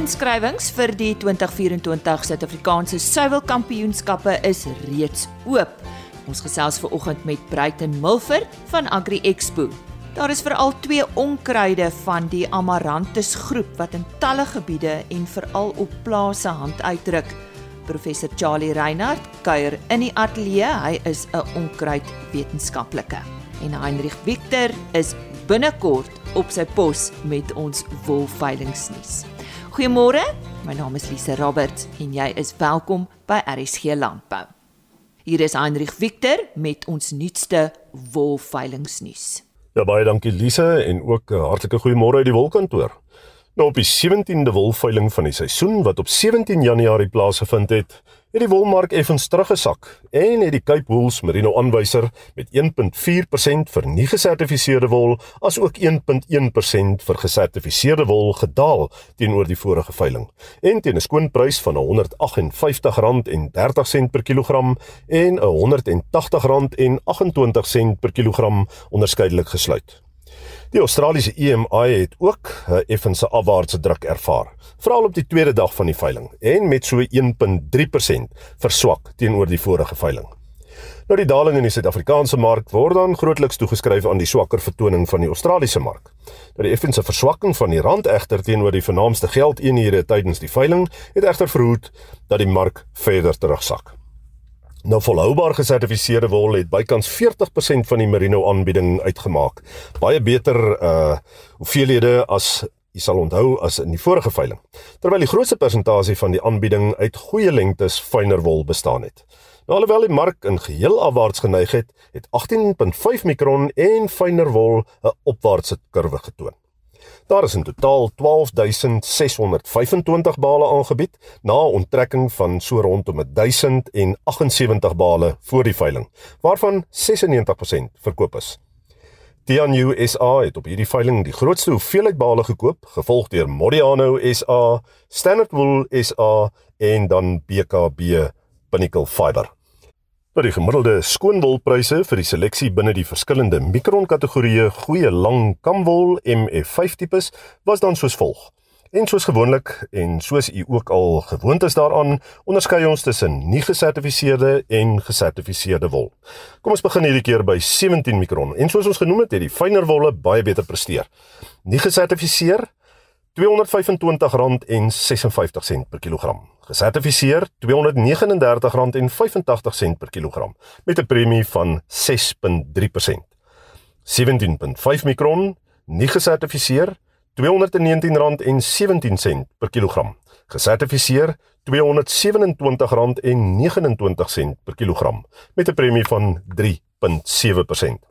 Inskrywings vir die 2024 Suid-Afrikaanse Suiwelkampioenskappe is reeds oop. Ons gesels ver oggend met Bruiten Milford van Agri Expo. Daar is veral twee onkruide van die Amaranthus groep wat in talle gebiede en veral op plase hand uitdruk. Professor Charlie Reinhardt kuier in die ateljee. Hy is 'n onkruidwetenskaplike. En Heinrich Victor is binnekort op sy pos met ons wolveilingsnuus. Goeiemôre. My naam is Lise Roberts en jy is welkom by RSG Landbou. Hier is Heinrich Victor met ons nuutste wolveilingsnuus. Ja baie dankie Lise en ook 'n uh, hartlike goeiemôre uit die wolkantoor. Nou op die 17de wolveiling van die seisoen wat op 17 Januarie plaasgevind het, het die wolmark effens teruggesak en het die Cape Wools Merino aanwyser met 1.4% vir nie gesertifiseerde wol as ook 1.1% vir gesertifiseerde wol gedaal teenoor die vorige veiling en teen 'n skoonprys van R158.30 per kilogram en R180.28 per kilogram onderskeidelik gesluit. Die Australiese EMI het ook 'n effense afwaartse druk ervaar, veral op die tweede dag van die veiling en met so 1.3% verswak teenoor die vorige veiling. Nou die daling in die Suid-Afrikaanse mark word dan grootliks toegeskryf aan die swakker vertoning van die Australiese mark. Nou die effense verswakking van die rand egter teenoor die vernaamste geldeenhede tydens die veiling het egter verhoed dat die mark verder terugsak. Nou volhoubaar gesertifiseerde wol het bykans 40% van die merino aanbieding uitgemaak. Baie beter uh hoeveelhede as jy sal onthou as in die vorige veiling. Terwyl die grootste persentasie van die aanbieding uit goeie lengtes fynere wol bestaan het. Nou alhoewel die mark in geheel afwaarts geneig het, het 18.5 mikron en fynere wol 'n opwaartse kurwe getoon. Daar is in totaal 12625 bale aangebied na onttrekking van so rondom 1078 bale voor die veiling, waarvan 96% verkoop is. Tianyu SA het op hierdie veiling die grootste hoeveelheid bale gekoop, gevolg deur Modiano SA, Standard Wool SA en dan BKB Pinnacle Fiber. Maar die gemiddelde skoonwolpryse vir die seleksie binne die verskillende mikronkategorieë goeie lang kamwol MF5 tipes was dan soos volg. En soos gewoonlik en soos u ook al gewoond is daaraan, onderskei ons tussen nie gesertifiseerde en gesertifiseerde wol. Kom ons begin hierdie keer by 17 mikron. En soos ons genoem het, het die fynere wolle baie beter presteer. Nie gesertifiseer R225.56 per kilogram. Gesertifiseer R239.85 per kilogram met 'n premie van 6.3%. 17.5 mikron, nie gesertifiseer R219.17 per kilogram. Gesertifiseer R227.29 per kilogram met 'n premie van 3.7%.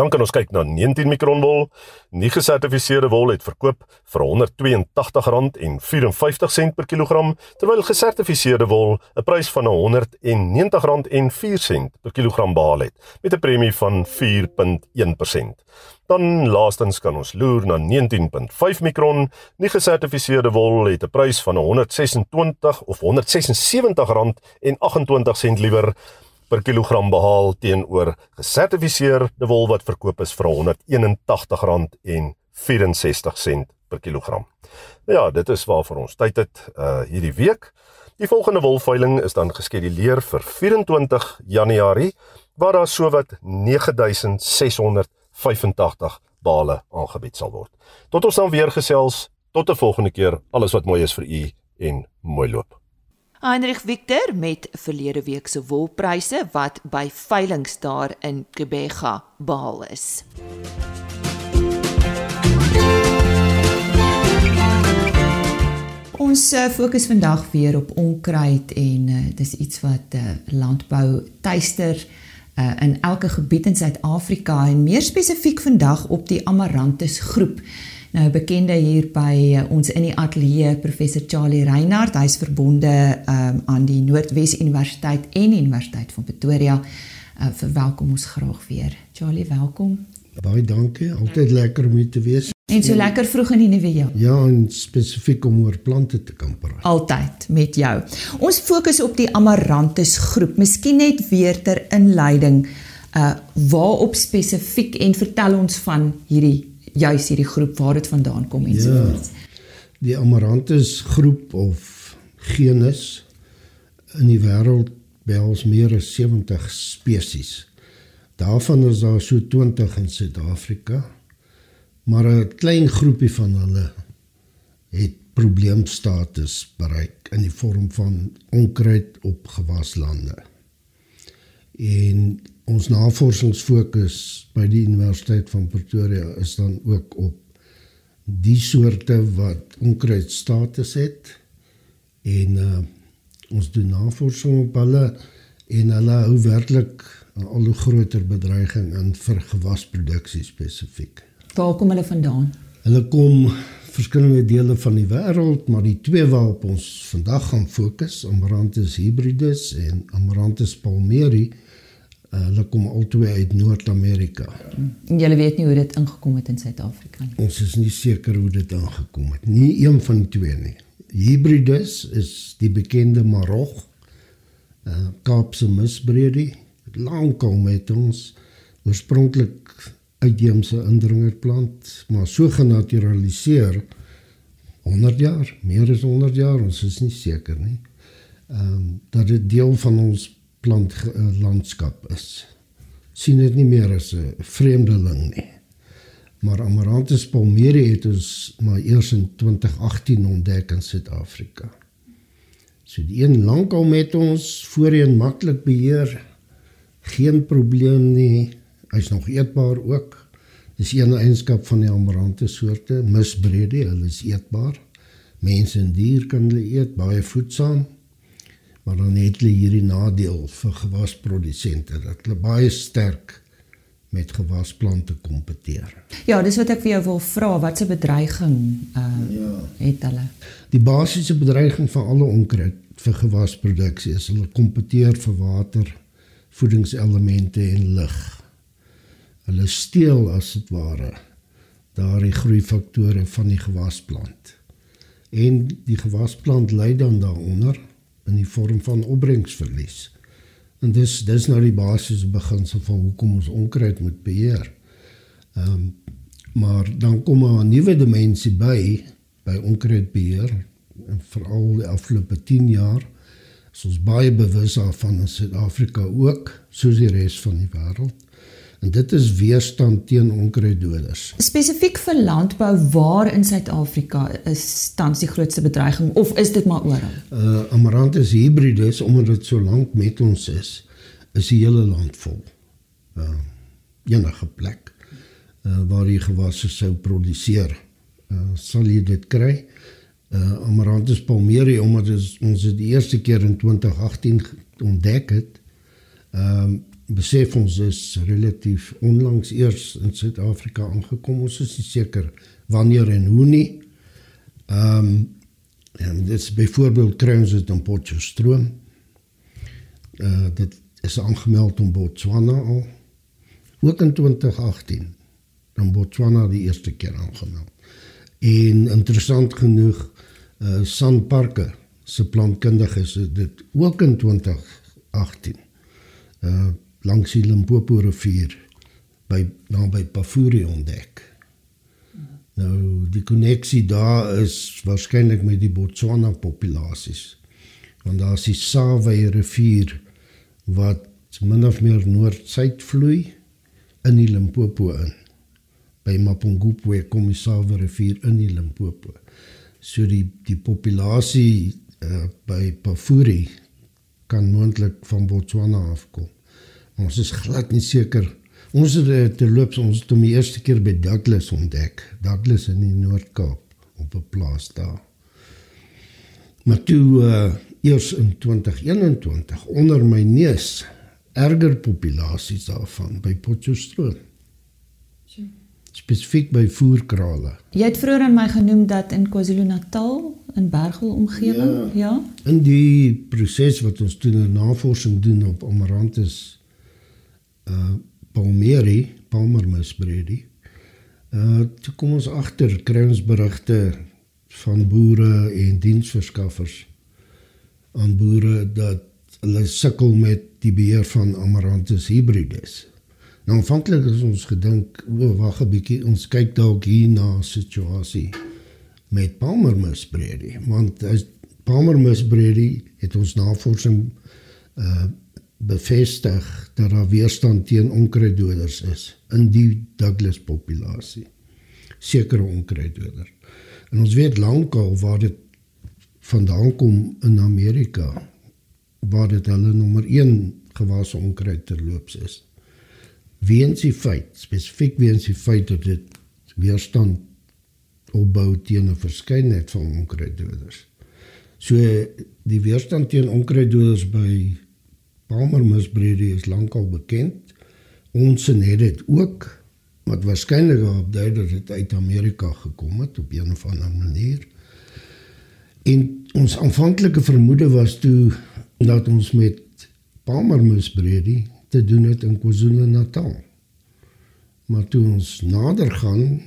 Dan kan ons kyk na 19 mikron wol. Nie gesertifiseerde wol het verkoop vir R182.54 per kilogram, terwyl gesertifiseerde wol 'n prys van R190.04 per kilogram behaal het met 'n premie van 4.1%. Dan laastens kan ons loer na 19.5 mikron. Nie gesertifiseerde wol het 'n prys van R126 of R176.28 liewer per kilogram behaal teenoor gesertifiseerde wol wat verkoop is vir R181.64 per kilogram. Nou ja, dit is waarvoor ons tyd het uh hierdie week. Die volgende wolveiling is dan geskeduleer vir 24 Januarie waar daar sowat 9685 bale aangebied sal word. Tot ons dan weer gesels, tot 'n volgende keer. Alles wat mooi is vir u en mooi loop. Heinrich Victor met verlede week se wolpryse wat by veilinge daar in Kebega behaal is. Ons uh, fokus vandag weer op onkruid en uh, dis iets wat uh, landbou tuister uh, in elke gebied in Suid-Afrika en meer spesifiek vandag op die Amaranthus groep. Nou bekende hier by uh, ons in die ateljee professor Charlie Reinhardt, hy's verbonde um, aan die Noordwes Universiteit en Universiteit van Pretoria. Uh, verwelkom ons graag weer. Charlie, welkom. Baie dankie. Altyd lekker om hier te wees. En so lekker vroeg in die nuwe jaar. Ja, en spesifiek om oor plante te kan praat. Altyd met jou. Ons fokus op die Amaranthus groep. Miskien net weer ter inleiding uh waarop spesifiek en vertel ons van hierdie juis hierdie groep waar dit vandaan kom en ja. so voort. Die Amaranthus groep of genus in die wêreld behels meer as 70 spesies. Daarvan is daar so 20 in Suid-Afrika. Maar 'n klein groepie van hulle het probleemstatus bereik in die vorm van onkruid op gewaslande. En ons navorsingsfokus by die Universiteit van Pretoria is dan ook op die soorte wat onkruidstatus het en uh, ons doen navorsing op hulle en hulle hou werklik 'n al hoe groter bedreiging in vir gewasproduksie spesifiek. Waar kom hulle vandaan? Hulle kom verskillende dele van die wêreld, maar die twee waarop ons vandag gaan fokus, Amaranthus hybridus en Amaranthus palmeri, uh, hulle kom albei uit Noord-Amerika. En jy weet nie hoe dit ingekom het in Suid-Afrika nie. Ons is nie seker hoe dit aangekom het nie, een van die twee nie. Hybridus is die bekende Marog, uh, Kaapse misbredie, lankal met ons oorspronklik uitheemse indringerplant, maar so genaturaliseer 100 jaar, meer as 100 jaar, ons is nie seker nie. Ehm um, dat dit deel van ons plant uh, landskap is. sien dit nie meer as 'n vreemdeling nie. Maar Amaranthus palmeri het ons maar eers in 2018 ontdek in Suid-Afrika. So die een lankal met ons voorheen maklik beheer, geen probleem nie Hy's nog eetbaar ook. Dis een eienskap van die amarante soorte, misbrede, hulle is eetbaar. Mense en dier kan hulle eet, baie voedsaam. Maar dan het hulle hierdie nadeel vir gewasprodusente dat hulle baie sterk met gewasplante kompeteer. Ja, dis wat ek vir jou wil vra, wat se bedreiging uh ja. het hulle? Die basiese bedreiging van alle onkruid vir gewasproduksie is hulle kompeteer vir water, voedingselemente en lig. Hulle steel as dit ware daardie groeifaktore van die gewasplant. En die gewasplant ly dan daaronder in die vorm van opbrengsverlies. En dis dis nou die basiese beginsel van hoekom ons onkruid moet beheer. Ehm um, maar dan kom 'n nuwe dimensie by by onkruidbeheer en veral die afgelope 10 jaar is ons baie bewus daarvan in Suid-Afrika ook soos die res van die wêreld en dit is weerstand teen onkruiddoders. Spesifiek vir landbou waar in Suid-Afrika is tans die grootste bedreiging of is dit maar oral? Uh Amaranthus hybridus omdat dit so lank met ons is, is die hele land vol. Uh enige plek uh waar jy gewasse sou produseer, uh sal jy dit kry. Uh Amaranthus palmeri omdat ons dit die eerste keer in 2018 ontdek het. Ehm uh, besef ons is relatief onlangs eers in Suid-Afrika aangekom. Ons is nie seker wanneer en hoe nie. Ehm um, en dit is byvoorbeeld ons dit in Potchefstroom. Uh, dit is aangemeld in Botswana al. Ook in 2018 in Botswana die eerste keer aangemeld. En interessant genoeg uh, Sanparke se plantkundiges het dit ook in 2018 uh langs die Limpopo rivier by naby Pafuri ontdek. Nou die koneksie daar is waarskynlik met die Botswana populasies. Want daar is die Sawe rivier wat min of meer noord-suid vloei in die Limpopo in. By Mapungubwe kom die Sawe rivier in die Limpopo. So die die populasie uh, by Pafuri kan moontlik van Botswana afkom. Ons is glad nie seker. Ons het eh, te loop ons het hom die eerste keer by Douglas ontdek. Douglas in die Noord-Kaap op 'n plaas daar. Maar toe uh, eers in 2021 onder my neus erger populasies daarvan by Potchefstroom. Spesifiek by voerkrale. Jy het vroeër aan my genoem dat in KwaZulu-Natal in Bergel omgewing, ja. ja. In die proses wat ons 'n navorsing doen op Amaranthus uh Palmeri, Palmer misbredie. Uh toe kom ons agter kry ons berigte van boere en diensverskaffers aan boere dat hulle sukkel met die beheer van Amaranthus hybridus. Nou aanvanklik het ons gedink, o wag 'n bietjie, ons kyk dalk hier na 'n situasie met Palmer misbredi want as Palmer misbredi het ons navorsing uh bevestig dat daar weerstand teen onkruiddoders is in die Douglas populasie. Sekere onkruiddoders. En ons weet lankal waar dit vandaan kom in Amerika waar dit hulle nommer 1 gewas onkruid terloops is. Weens die feit, spesifiek weens die feit dat dit weerstand opbou teen 'n verskeidenheid van onkruiddoders. So die weerstand teen onkruiddoders by Palmer misbreedie is lankal bekend. Ons het dit ook wat waarskynlik op dui dat dit uit Amerika gekom het op 'n of ander manier. En ons aanvanklike vermoede was toe dat ons met Palmer misbreedie te doen het in KwaZulu-Natal. Maar toe ons nader gaan,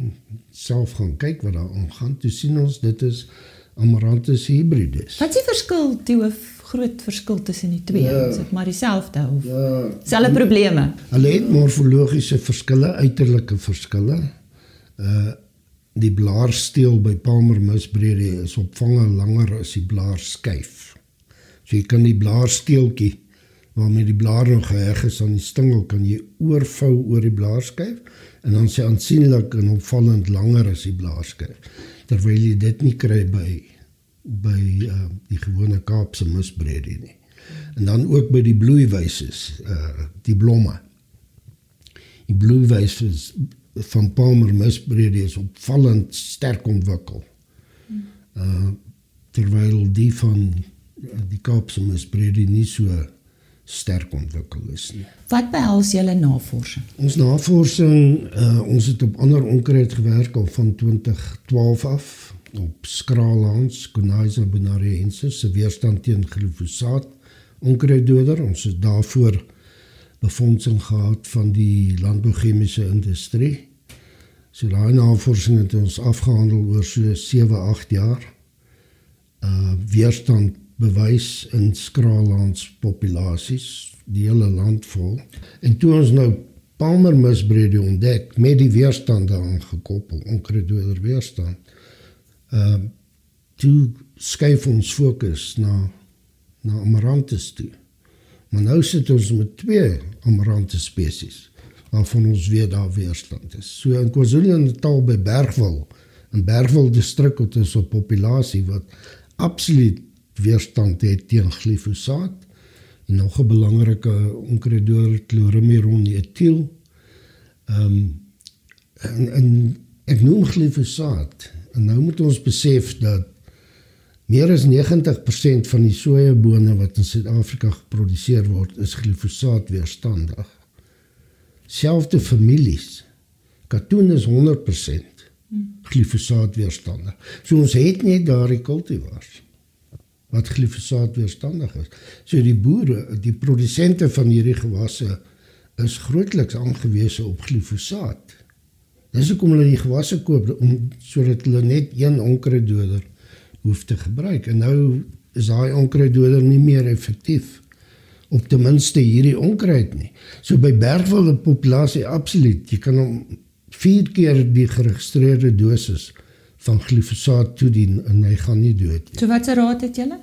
self gaan kyk wat daar aangaan, toe sien ons dit is Amaranthus hybridus. Wat is die verskil, hoof groot verskil tussen die twee? Ja. Is dit maar dieselfde of Ja, selfe probleme? Hulle het morfologiese verskille, uiterlike verskille. Uh die blaarsteel by Palmer misbreedie is opvange langer as die blaarskyf. So jy kan die blaarsteeltjie waarmee die blaar nog geheg is aan die stingel kan jy oorvou oor die blaarskyf en dan sê aansienlik en opvallend langer as die blaarskyf. Terwyl jy dit nie kry by by uh, die gewone Kaapse misbreedie nie. En dan ook by die bloeiwyses, uh die blomme. Die bloeiwyses van Palmer misbreedie is opvallend sterk ontwikkel. Uh terwyl die van uh, die Kaapse misbreedie nie so sterk ontwikkel is nie. Wat behels julle navorsing? Ons navorsing, uh, ons het op ander onkruid gewerk al van 2012 af op skraalhans Conaisa bonariensis se weerstand teen glifosaat onkruiddoder. Ons het daarvoor befondsing gehad van die landbouchemiese industrie. So daai navorsing het ons afgehandel oor so 7-8 jaar. Uh weerstand bewys in skraalhans populasies die hele land vol. En toe ons nou Palmer misbreedie ontdek met die weerstand daaraan gekoppel, onkruiddoder weerstand. Ehm uh, toe skuif ons fokus na na Amaranthus toe. Maar nou sit ons met twee Amaranthus spesies waarvan ons weet daar weerstand is. So in KwaZulu-Natal by Bergwil, in Bergwil distrik het ons 'n populasie wat absoluut weerstand het teen glifosaat en nog 'n belangrike onkruiddoder chlorimiron etiel. Ehm um, en, en ek noem glifosaat en nou moet ons besef dat meer as 90% van die sojabone wat in Suid-Afrika geproduseer word is glifosaat weerstandig. Selfde families. Katoen is 100% glifosaat weerstandig. So ons het net daardie kultivars wat glifosaat weerstandig is. So die boere, die produsente van hierdie gewasse is grootliks aangewese op glifosaat. Dis hoekom hulle die gewasse koop om sodat hulle net een onkruiddoder hoef te gebruik. En nou is daai onkruiddoder nie meer effektief op ten minste hierdie onkruid nie. So by bergwilde populasie absoluut, jy kan hom 4 keer die geregistreerde dosis van glifosaat toedien en hy gaan nie dood nie. So watse raad het julle?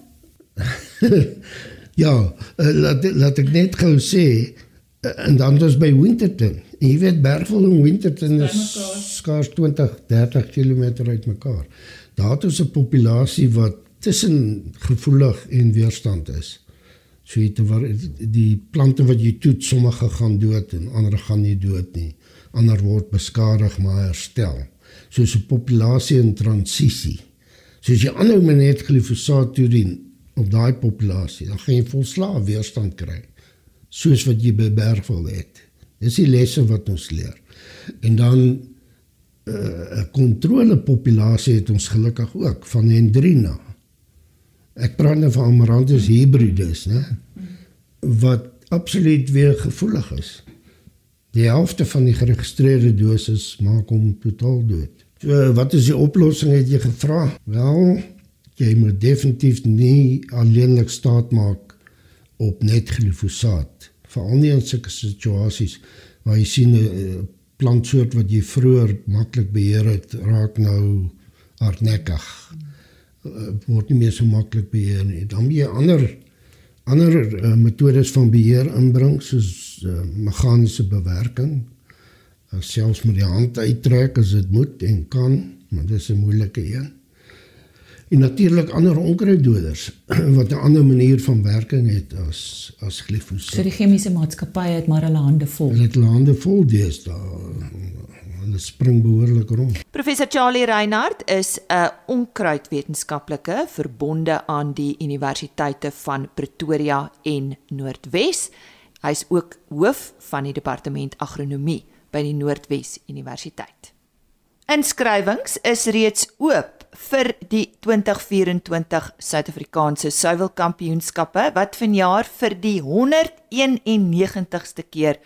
Ja, uh, laat laat ek net gou sê en dan is by Winterton. En jy weet Bergville en Winterton is skaars 20, 30 km uit mekaar. Daar het ons 'n populasie wat tussen gevoelig en weerstand is. So jy te waar die plante wat jy toets, sommige gaan dood en ander gaan nie dood nie. Ander word beskadig maar herstel. So 'n populasie in transisie. So as jy aanhou met net glifosaat toedien op daai populasie, dan gaan jy volslae weerstand kry. Soos wat jy by Bergville het. Dis die lesse wat ons leer. En dan 'n uh, kontrolepopulasie het ons gelukkig ook van Hendrina. Ek praat nou van Amaranthus hybridus, né? Wat absoluut weer gevoelig is. Die helfte van die geregistreerde dosis maak hom totaal dood. So wat is die oplossing het jy gevra? Wel, jy moet definitief nie alleenlik staat maak op net glifosaat. Veral nie in sulke situasies waar jy sien 'n plantsoort wat jy vroeër maklik beheer het, raak nou hardnekkig uh, word nie meer so maklik beheer nie. Dan jy ander ander uh, metodes van beheer inbring soos uh, meganiese bewerking. Uh, selfs met die hand uittrek as dit moet en kan, maar dis 'n moeilike een en natuurlik ander onkruiddoders wat 'n ander manier van werking het as as glifosaat. So die chemiese maatskappye het maar hulle hande vol. Hulle het hulle hande vol deesdae. Hulle spring behoorlik rond. Professor Charlie Reinhardt is 'n onkruidwetenskaplike verbonde aan die Universiteite van Pretoria en Noordwes. Hy's ook hoof van die departement agronomie by die Noordwes Universiteit. Inskrywings is reeds oop vir die 2024 Suid-Afrikaanse Suiwelkampioenskappe wat vanjaar vir die 191ste keer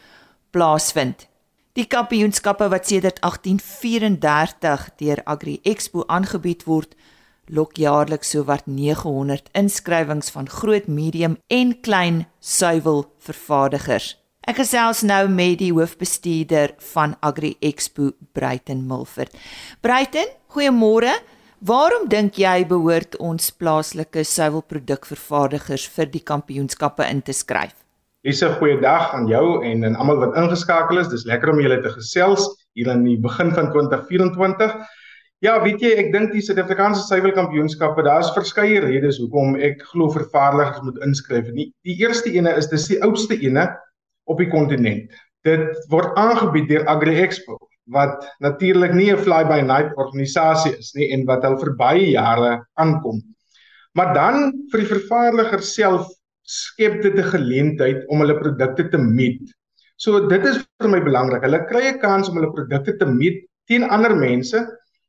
plaasvind. Die kampioenskappe wat sedert 1834 deur Agri Expo aangebied word, lok jaarliks sowat 900 inskrywings van groot, medium en klein suiwelvervaardigers. Ek gesels nou met die hoofbestuurder van Agri Expo, Bruiten Milford. Bruiten, goeiemôre. Waarom dink jy behoort ons plaaslike suiwelprodukvervaardigers vir die kampioenskappe in te skryf? Dis 'n goeie dag aan jou en aan almal wat ingeskakel is. Dis lekker om julle te gesels hier aan die begin van 2024. Ja, weet jy, ek dink die Suid-Afrikaanse suiwelkampioenskappe, daar's verskeie redes hoekom ek glo vervaardigers moet inskryf. Die, die eerste ene is dis die oudste ene op die kontinent. Dit word aangebied deur Agri Expo wat natuurlik nie 'n fly by night organisasie is nie en wat al vir baie jare aankom. Maar dan vir die vervaardiger self skep dit 'n geleentheid om hulle produkte te meet. So dit is vir my belangrik. Hulle kry 'n kans om hulle produkte te meet teen ander mense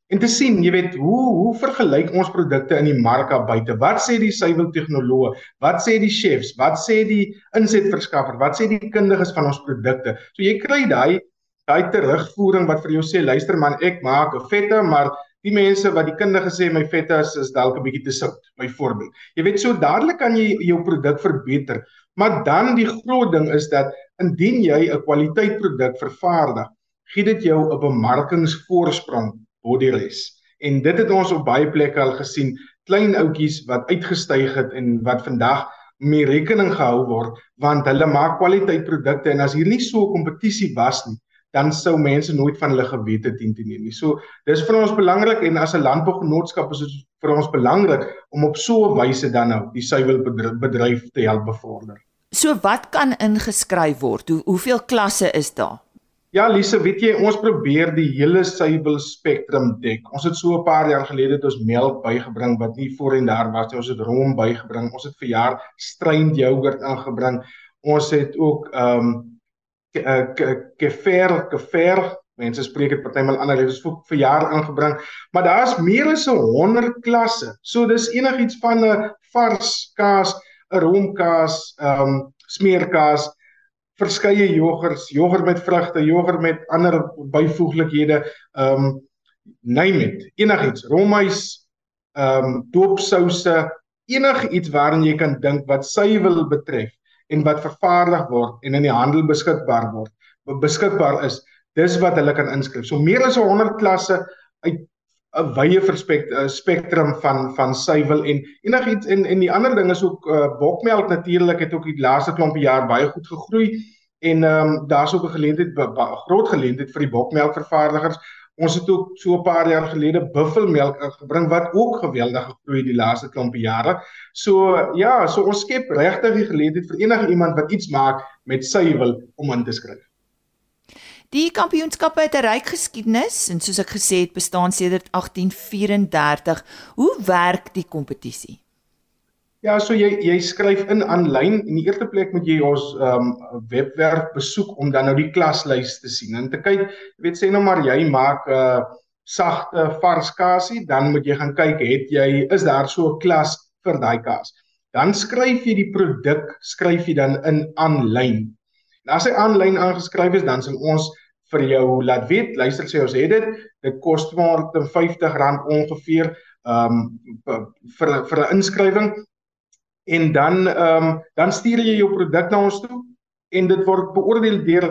en te sien, jy weet, hoe hoe vergelyk ons produkte in die mark daar buite? Wat sê die suiweltegnoloë? Wat sê die chefs? Wat sê die insetverskaffer? Wat sê die kundiges van ons produkte? So jy kry daai daai terugvoering wat vir jou sê, luister man, ek maak 'n vette, maar die mense wat die kundige sê my vette is, is dalk 'n bietjie te sout, byvoorbeeld. Jy weet, so dadelik kan jy jou produk verbeter. Maar dan die groot ding is dat indien jy 'n kwaliteitproduk vervaardig, gee dit jou 'n bemarkingsvoorsprong bodyres. En dit het ons op baie plekke al gesien, klein ouetjies wat uitgestyg het en wat vandag mee rekening gehou word want hulle maak kwaliteitprodukte en as hier nie so 'n kompetisie was nie, dan sou mense nooit van hulle gewete teen te neem nie. So dis vir ons belangrik en as 'n landbougenootskap is dit vir ons belangrik om op so 'n wyse dan nou die suiwelbedryf te help bevorder. So wat kan ingeskryf word? Hoe, hoeveel klasse is daar? Ja, Lise, weet jy, ons probeer die hele suiwel spektrum dek. Ons het so 'n paar jaar gelede het ons melk bygebring wat nie voorheen daar was nie. Ons het rom bygebring. Ons het vir jaar streund yoghurt aangebring. Ons het ook ehm um, kefir, kefir, mense spreek dit partymal ander lewens vir vir jaar aangebring. Maar daar's meer as 100 klasse. So dis enigiets van 'n vars kaas, 'n romkaas, ehm um, smeerkaas verskeie jogurts, jogurt met vrugte, jogurt met ander byvoeglikhede, ehm um, name it, enigiets, romhuis, ehm um, doopsouse, enigiets waarin jy kan dink wat suiwel betref en wat vervaardig word en in die handel beskikbaar word, beskikbaar is, dis wat hulle kan inskryf. So meer as 100 klasse uit 'n wye spektrum van van suiwel en enigiets en en die ander ding is ook uh, bokmelk natuurlik het ook die laaste klompie jaar baie goed gegroei en ehm um, daar's ook 'n geleentheid groot geleentheid vir die bokmelkvervaardigers. Ons het ook so 'n paar jaar gelede buffelmelk ingebring wat ook geweldig gegroei die laaste klompie jare. So ja, so ons skep regtig die geleentheid vir enige iemand wat iets maak met suiwel om in te skryf. Die kampioenskappe het 'n ryk geskiedenis en soos ek gesê het, bestaan sedert 1834. Hoe werk die kompetisie? Ja, so jy jy skryf in aanlyn en die eerste plek moet jy ons ehm um, webwerf besoek om dan nou die klaslys te sien en te kyk, jy weet sê nou maar jy maak 'n uh, sagte vars kasie, dan moet jy gaan kyk, het jy is daar so 'n klas vir daai kaas. Dan skryf jy die produk, skryf jy dan in aanlyn. En as hy aanlyn aangeskryf is, dan sal ons vir jou laat weet, luister sê ons het dit, dit kos R50 ongeveer ehm um, vir vir 'n inskrywing en dan ehm um, dan stuur jy jou produk na ons toe en dit word beoordeel deur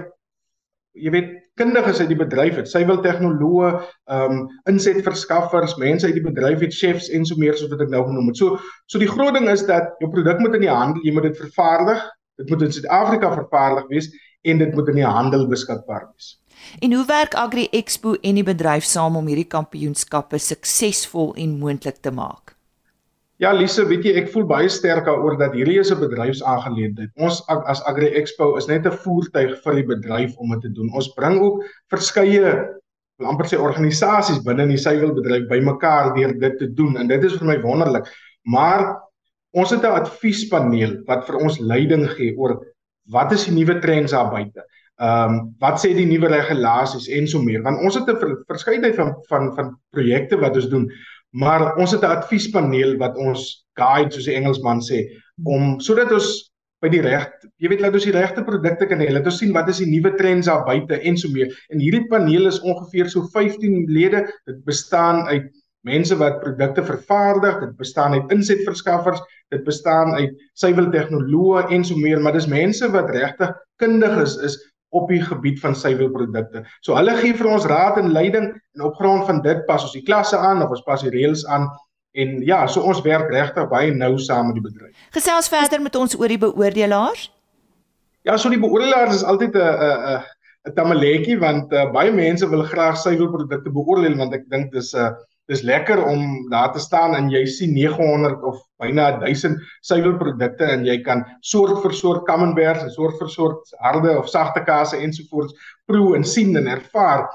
jy weet kundiges uit die bedryf het, sywil tegnoloë, ehm um, insetverskaffers, mense uit die bedryf het, chefs en so meer soos wat ek nou genoem het. So so die groot ding is dat jou produk moet in die handel, jy moet dit vervaardig, dit moet in Suid-Afrika vervaardig wees en dit moet in die handel beskikbaar wees. En hoe werk Agri Expo en die bedryf saam om hierdie kampioenskappe suksesvol en moontlik te maak? Ja, Lise, weet jy, ek voel baie sterk daaroor dat hierdie is 'n bedryfsaangeleentheid. Ons as Agri Expo is net 'n voertuig vir die bedryf om dit te doen. Ons bring ook verskeie amper sê organisasies binne in die suiwelbedryf bymekaar deur dit te doen en dit is vir my wonderlik. Maar ons het 'n adviespaneel wat vir ons leiding gee oor wat is die nuwe trends daar buite. Ehm um, wat sê die nuwe regulasies en so meer. Want ons het 'n verskeidenheid van van van projekte wat ons doen. Maar ons het 'n adviespaneel wat ons guide soos die Engelsman sê om sodat ons by die reg, jy weet laat ons die regte produkte kan hê. Laat ons sien wat is die nuwe trends daar buite en so meer. En hierdie paneel is ongeveer so 15 lede. Dit bestaan uit mense wat produkte vervaardig, dit bestaan uit insetverskaffers, dit bestaan uit suiwel tegnoloë en so meer, maar dis mense wat regtig kundig is is op die gebied van suiwelprodukte. So hulle gee vir ons raad en leiding en op grond van dit pas ons die klasse aan of ons pas die reëls aan en ja, so ons werk regtig baie nou saam met die bedryf. Gesels verder met ons oor die beoordelaars. Ja, so die beoordelaars is altyd 'n 'n 'n 'n tamaletjie want uh, baie mense wil graag suiwelprodukte beoordeel want ek dink dis 'n uh, dis lekker om daar te staan en jy sien 900 of byna 1000 suiwelprodukte en jy kan soort vir soort camemberts en soort vir soort harde of sagte kase ensovoorts proe en sien en ervaar.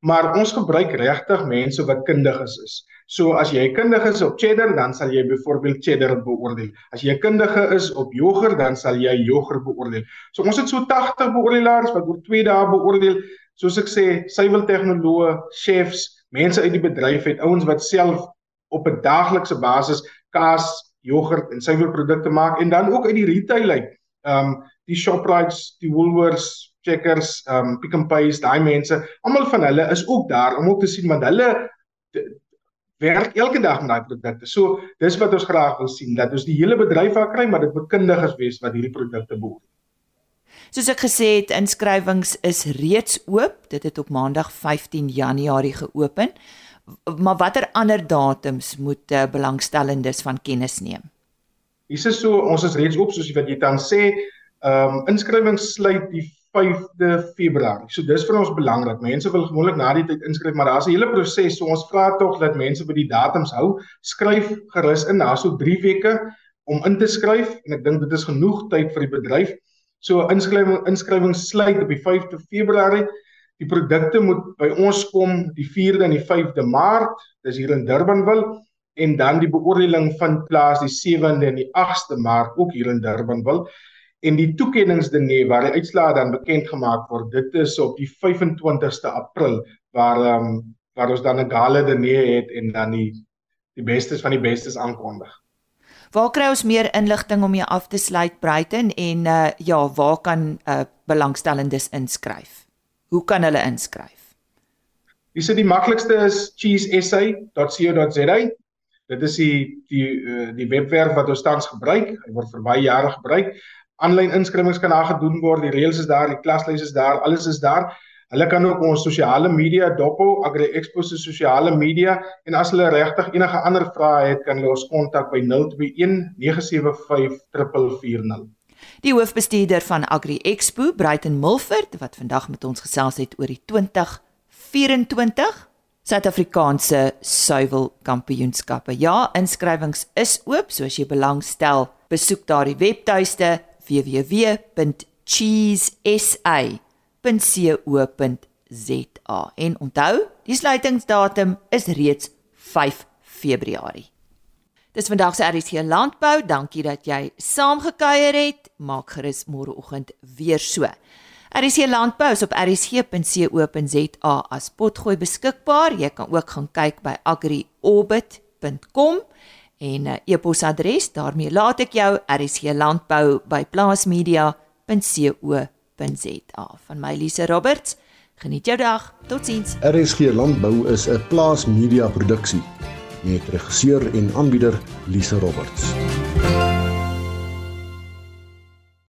Maar ons gebruik regtig mense wat kundig is. is. So as jy kundig is op cheddar, dan sal jy byvoorbeeld cheddar beoordeel. As jy kundige is op jogurt, dan sal jy jogurt beoordeel. So ons het so 80 beoordelaars wat oor 2 dae beoordeel. Soos ek sê, suiweltegnoloë, chefs, mense uit die bedryf het ouens wat self op 'n daaglikse basis kaas, jogurt en suiwerprodukte maak en dan ook uit die retail uit. Ehm um, die Shoprite's, die Woolworths, Checkers, ehm um, Pick n Pay's, daai mense, almal van hulle is ook daar om ook te sien want hulle werk elke dag met daai produkte. So dis wat ons graag wil sien dat ons die hele bedryf daar kry, maar dit moet kundiges wees wat hierdie produkte beoordeel. Soos ek gesê het, inskrywings is reeds oop. Dit het op Maandag 15 Januarie geopen. Maar watter ander datums moet uh, belangstellendes van kennis neem? Hier is so, ons is reeds oop soos wat jy dan sê, ehm um, inskrywings sluit die 5de Februarie. So dis vir ons belangrik. Mense wil gewoonlik na die tyd inskryf, maar daar's 'n hele proses. So ons vra tog dat mense by die datums hou. Skryf gerus in. Daar's so 3 weke om in te skryf en ek dink dit is genoeg tyd vir die bedryf. So inskrywing inskrywing sluit op die 5de Februarie. Die produkte moet by ons kom die 4de en die 5de Maart. Dis hier in Durbanville en dan die beoordeling vind plaas die 7de en die 8de Maart ook hier in Durbanville. En die toekenningsdiner waar die uitslae dan bekend gemaak word, dit is op die 25ste April waar ehm um, waar ons dan 'n gala diner het en dan die die bestes van die bestes aankondig. Waar kry ons meer inligting om jou af te sluit Bruiten en uh ja, waar kan uh belangstellendes inskryf? Hoe kan hulle inskryf? Dis die maklikste is cheesesa.co.za. Dit is die die uh, die webwerf wat ons tans gebruik. Hy word vir baie jare gebruik. Aanlyn inskrywings kan daar gedoen word. Die reëls is daar, die klaslys is daar, alles is daar. Hulle kan ook ons sosiale media dophou, Agri Expo se sosiale media en as hulle regtig enige ander vrae het, kan hulle ons kontak by 021 975 440. Die hoofbestuurder van Agri Expo, Bruiten Mulford, wat vandag met ons gesels het oor die 2024 Suid-Afrikaanse suiwel kampioenskappe. Ja, inskrywings is oop, so as jy belangstel, besoek daardie webtuiste www.cheesesa.com www.co.za. En onthou, die sluitingsdatum is reeds 5 Februarie. Dis vandag se RC Landbou. Dankie dat jy saamgekuier het. Maak gerus môreoggend weer so. RC Landbou is op rc.co.za as potgooi beskikbaar. Jy kan ook gaan kyk by agriorbit.com en 'n uh, e-posadres. daarmee laat ek jou RC Landbou by plaasmedia.co.za www.rsg.za. Van my Lise Roberts. Geniet jou dag. Totsiens. RSG Landbou is 'n plaas media produksie met regisseur en aanbieder Lise Roberts.